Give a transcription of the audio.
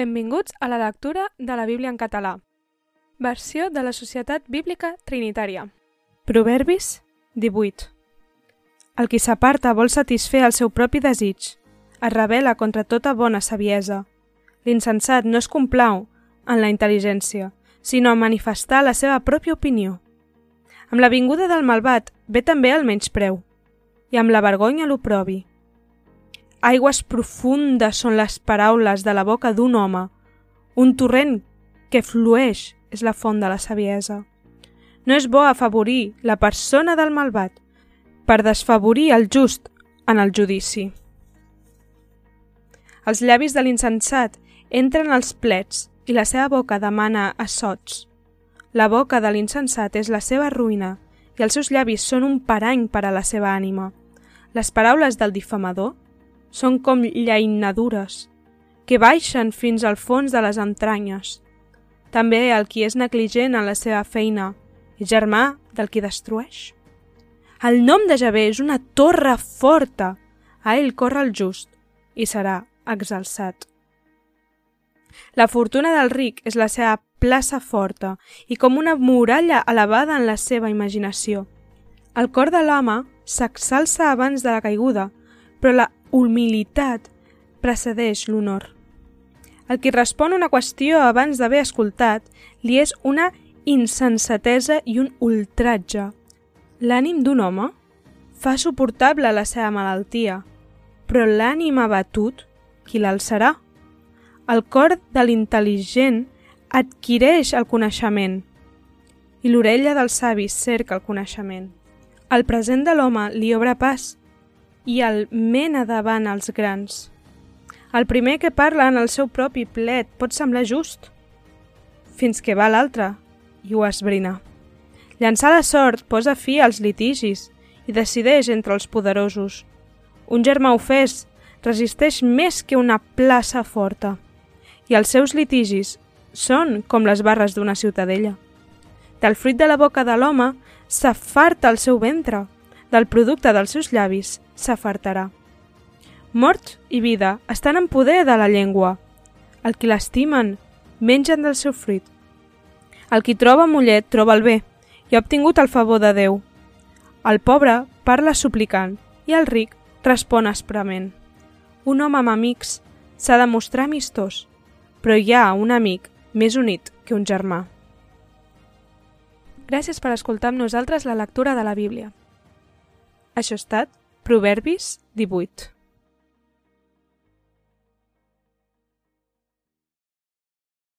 Benvinguts a la lectura de la Bíblia en català. Versió de la Societat Bíblica Trinitària. Proverbis 18. El qui s'aparta vol satisfer el seu propi desig. Es revela contra tota bona saviesa. L'insensat no es complau en la intel·ligència, sinó en manifestar la seva pròpia opinió. Amb la vinguda del malvat ve també el menyspreu, i amb la vergonya l'oprobi. Aigües profundes són les paraules de la boca d'un home. Un torrent que flueix és la font de la saviesa. No és bo afavorir la persona del malvat per desfavorir el just en el judici. Els llavis de l'insensat entren als plets i la seva boca demana assots. La boca de l'insensat és la seva ruïna i els seus llavis són un parany per a la seva ànima. Les paraules del difamador són com llaïnadures, que baixen fins al fons de les entranyes. També el qui és negligent en la seva feina germà del qui destrueix. El nom de Javé és una torre forta. A ell corre el just i serà exalçat. La fortuna del ric és la seva plaça forta i com una muralla elevada en la seva imaginació. El cor de l'home s'exalça abans de la caiguda, però la humilitat precedeix l'honor. El qui respon una qüestió abans d'haver escoltat li és una insensatesa i un ultratge. L'ànim d'un home fa suportable la seva malaltia, però l'ànim abatut, qui l'alçarà? El cor de l'intel·ligent adquireix el coneixement i l'orella dels savis cerca el coneixement. El present de l'home li obre pas i el mena davant els grans. El primer que parla en el seu propi plet pot semblar just, fins que va l'altre i ho esbrina. Llançar la sort posa fi als litigis i decideix entre els poderosos. Un germà ofès resisteix més que una plaça forta i els seus litigis són com les barres d'una ciutadella. Del fruit de la boca de l'home s'afarta el seu ventre, del producte dels seus llavis s'afartarà. Mort i vida estan en poder de la llengua. El qui l'estimen mengen del seu fruit. El qui troba mullet troba el bé i ha obtingut el favor de Déu. El pobre parla suplicant i el ric respon asprament. Un home amb amics s'ha de mostrar amistós, però hi ha un amic més unit que un germà. Gràcies per escoltar amb nosaltres la lectura de la Bíblia. Això ha estat Proverbis 18.